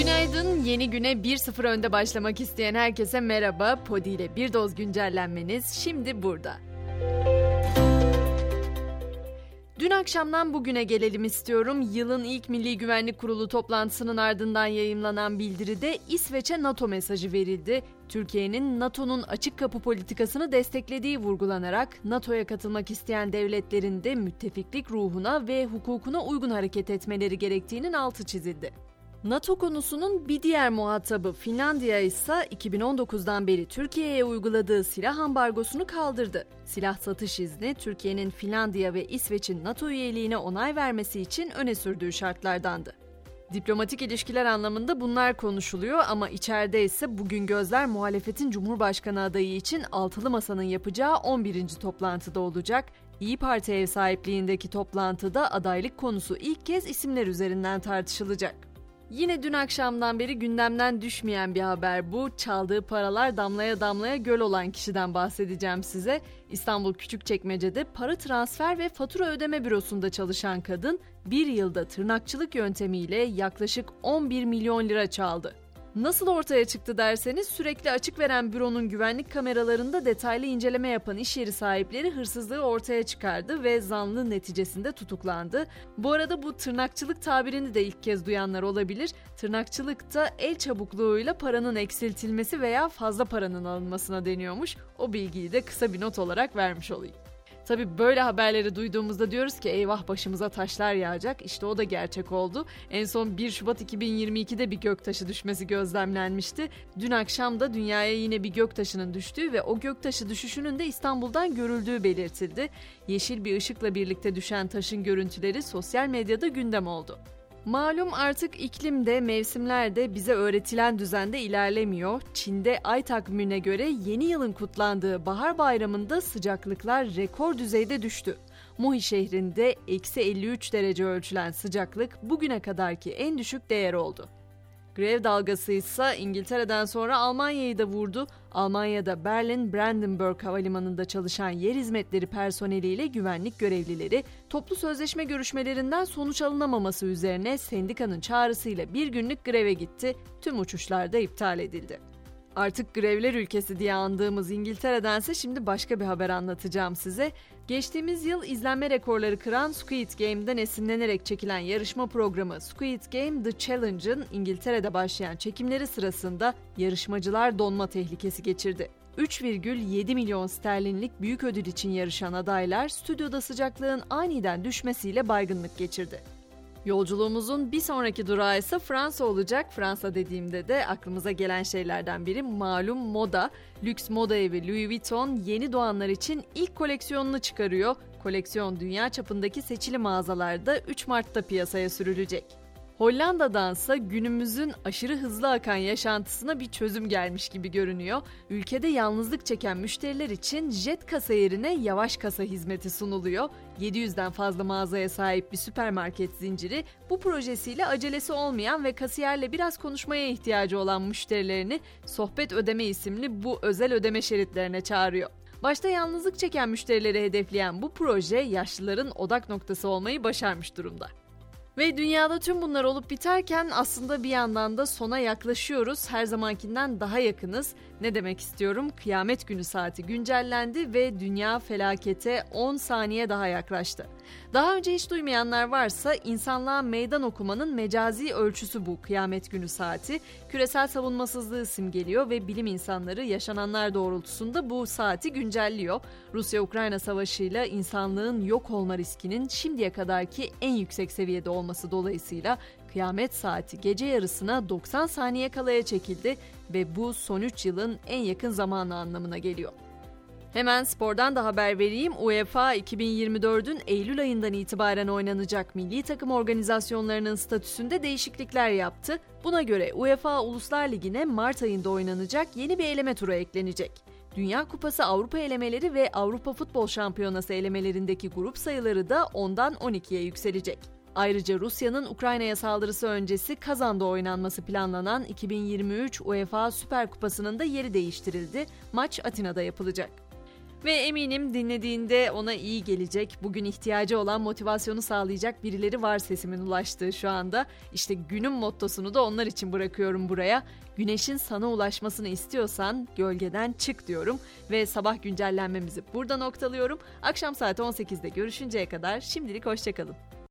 Günaydın. Yeni güne 1-0 önde başlamak isteyen herkese merhaba. Podi ile bir doz güncellenmeniz şimdi burada. Dün akşamdan bugüne gelelim istiyorum. Yılın ilk Milli Güvenlik Kurulu toplantısının ardından yayımlanan bildiride İsveç'e NATO mesajı verildi. Türkiye'nin NATO'nun açık kapı politikasını desteklediği vurgulanarak NATO'ya katılmak isteyen devletlerin de müttefiklik ruhuna ve hukukuna uygun hareket etmeleri gerektiğinin altı çizildi. NATO konusunun bir diğer muhatabı Finlandiya ise 2019'dan beri Türkiye'ye uyguladığı silah ambargosunu kaldırdı. Silah satış izni Türkiye'nin Finlandiya ve İsveç'in NATO üyeliğine onay vermesi için öne sürdüğü şartlardandı. Diplomatik ilişkiler anlamında bunlar konuşuluyor ama içeride ise bugün gözler muhalefetin Cumhurbaşkanı adayı için altılı masanın yapacağı 11. toplantıda olacak. İyi Parti ev sahipliğindeki toplantıda adaylık konusu ilk kez isimler üzerinden tartışılacak. Yine dün akşamdan beri gündemden düşmeyen bir haber bu. Çaldığı paralar damlaya damlaya göl olan kişiden bahsedeceğim size. İstanbul Küçükçekmece'de para transfer ve fatura ödeme bürosunda çalışan kadın bir yılda tırnakçılık yöntemiyle yaklaşık 11 milyon lira çaldı. Nasıl ortaya çıktı derseniz sürekli açık veren büronun güvenlik kameralarında detaylı inceleme yapan iş yeri sahipleri hırsızlığı ortaya çıkardı ve zanlı neticesinde tutuklandı. Bu arada bu tırnakçılık tabirini de ilk kez duyanlar olabilir. Tırnakçılıkta el çabukluğuyla paranın eksiltilmesi veya fazla paranın alınmasına deniyormuş. O bilgiyi de kısa bir not olarak vermiş olayım. Tabi böyle haberleri duyduğumuzda diyoruz ki eyvah başımıza taşlar yağacak. İşte o da gerçek oldu. En son 1 Şubat 2022'de bir göktaşı düşmesi gözlemlenmişti. Dün akşam da dünyaya yine bir göktaşının düştüğü ve o göktaşı düşüşünün de İstanbul'dan görüldüğü belirtildi. Yeşil bir ışıkla birlikte düşen taşın görüntüleri sosyal medyada gündem oldu. Malum artık iklim de mevsimler de bize öğretilen düzende ilerlemiyor. Çin'de ay takvimine göre yeni yılın kutlandığı bahar bayramında sıcaklıklar rekor düzeyde düştü. Muhi şehrinde eksi 53 derece ölçülen sıcaklık bugüne kadarki en düşük değer oldu. Grev dalgası ise İngiltere'den sonra Almanya'yı da vurdu. Almanya'da Berlin Brandenburg Havalimanı'nda çalışan yer hizmetleri personeliyle güvenlik görevlileri toplu sözleşme görüşmelerinden sonuç alınamaması üzerine sendikanın çağrısıyla bir günlük greve gitti. Tüm uçuşlar da iptal edildi. Artık grevler ülkesi diye andığımız İngiltere'dense şimdi başka bir haber anlatacağım size. Geçtiğimiz yıl izlenme rekorları kıran Squid Game'den esinlenerek çekilen yarışma programı Squid Game The Challenge'ın İngiltere'de başlayan çekimleri sırasında yarışmacılar donma tehlikesi geçirdi. 3,7 milyon sterlinlik büyük ödül için yarışan adaylar stüdyoda sıcaklığın aniden düşmesiyle baygınlık geçirdi. Yolculuğumuzun bir sonraki durağı ise Fransa olacak. Fransa dediğimde de aklımıza gelen şeylerden biri malum moda. Lüks moda evi Louis Vuitton yeni doğanlar için ilk koleksiyonunu çıkarıyor. Koleksiyon dünya çapındaki seçili mağazalarda 3 Mart'ta piyasaya sürülecek. Hollanda'dansa günümüzün aşırı hızlı akan yaşantısına bir çözüm gelmiş gibi görünüyor. Ülkede yalnızlık çeken müşteriler için jet kasa yerine yavaş kasa hizmeti sunuluyor. 700'den fazla mağazaya sahip bir süpermarket zinciri bu projesiyle acelesi olmayan ve kasiyerle biraz konuşmaya ihtiyacı olan müşterilerini Sohbet Ödeme isimli bu özel ödeme şeritlerine çağırıyor. Başta yalnızlık çeken müşterileri hedefleyen bu proje yaşlıların odak noktası olmayı başarmış durumda. Ve dünyada tüm bunlar olup biterken aslında bir yandan da sona yaklaşıyoruz. Her zamankinden daha yakınız. Ne demek istiyorum? Kıyamet günü saati güncellendi ve dünya felakete 10 saniye daha yaklaştı. Daha önce hiç duymayanlar varsa insanlığa meydan okumanın mecazi ölçüsü bu kıyamet günü saati. Küresel savunmasızlığı simgeliyor ve bilim insanları yaşananlar doğrultusunda bu saati güncelliyor. Rusya-Ukrayna savaşıyla insanlığın yok olma riskinin şimdiye kadarki en yüksek seviyede olması dolayısıyla kıyamet saati gece yarısına 90 saniye kalaya çekildi ve bu son 3 yılın en yakın zamanı anlamına geliyor. Hemen spordan da haber vereyim. UEFA 2024'ün Eylül ayından itibaren oynanacak milli takım organizasyonlarının statüsünde değişiklikler yaptı. Buna göre UEFA Uluslar Ligi'ne Mart ayında oynanacak yeni bir eleme turu eklenecek. Dünya Kupası Avrupa elemeleri ve Avrupa Futbol Şampiyonası elemelerindeki grup sayıları da 10'dan 12'ye yükselecek. Ayrıca Rusya'nın Ukrayna'ya saldırısı öncesi Kazan'da oynanması planlanan 2023 UEFA Süper Kupası'nın da yeri değiştirildi. Maç Atina'da yapılacak. Ve eminim dinlediğinde ona iyi gelecek, bugün ihtiyacı olan motivasyonu sağlayacak birileri var sesimin ulaştığı şu anda. İşte günün mottosunu da onlar için bırakıyorum buraya. Güneşin sana ulaşmasını istiyorsan gölgeden çık diyorum ve sabah güncellenmemizi burada noktalıyorum. Akşam saat 18'de görüşünceye kadar şimdilik hoşçakalın.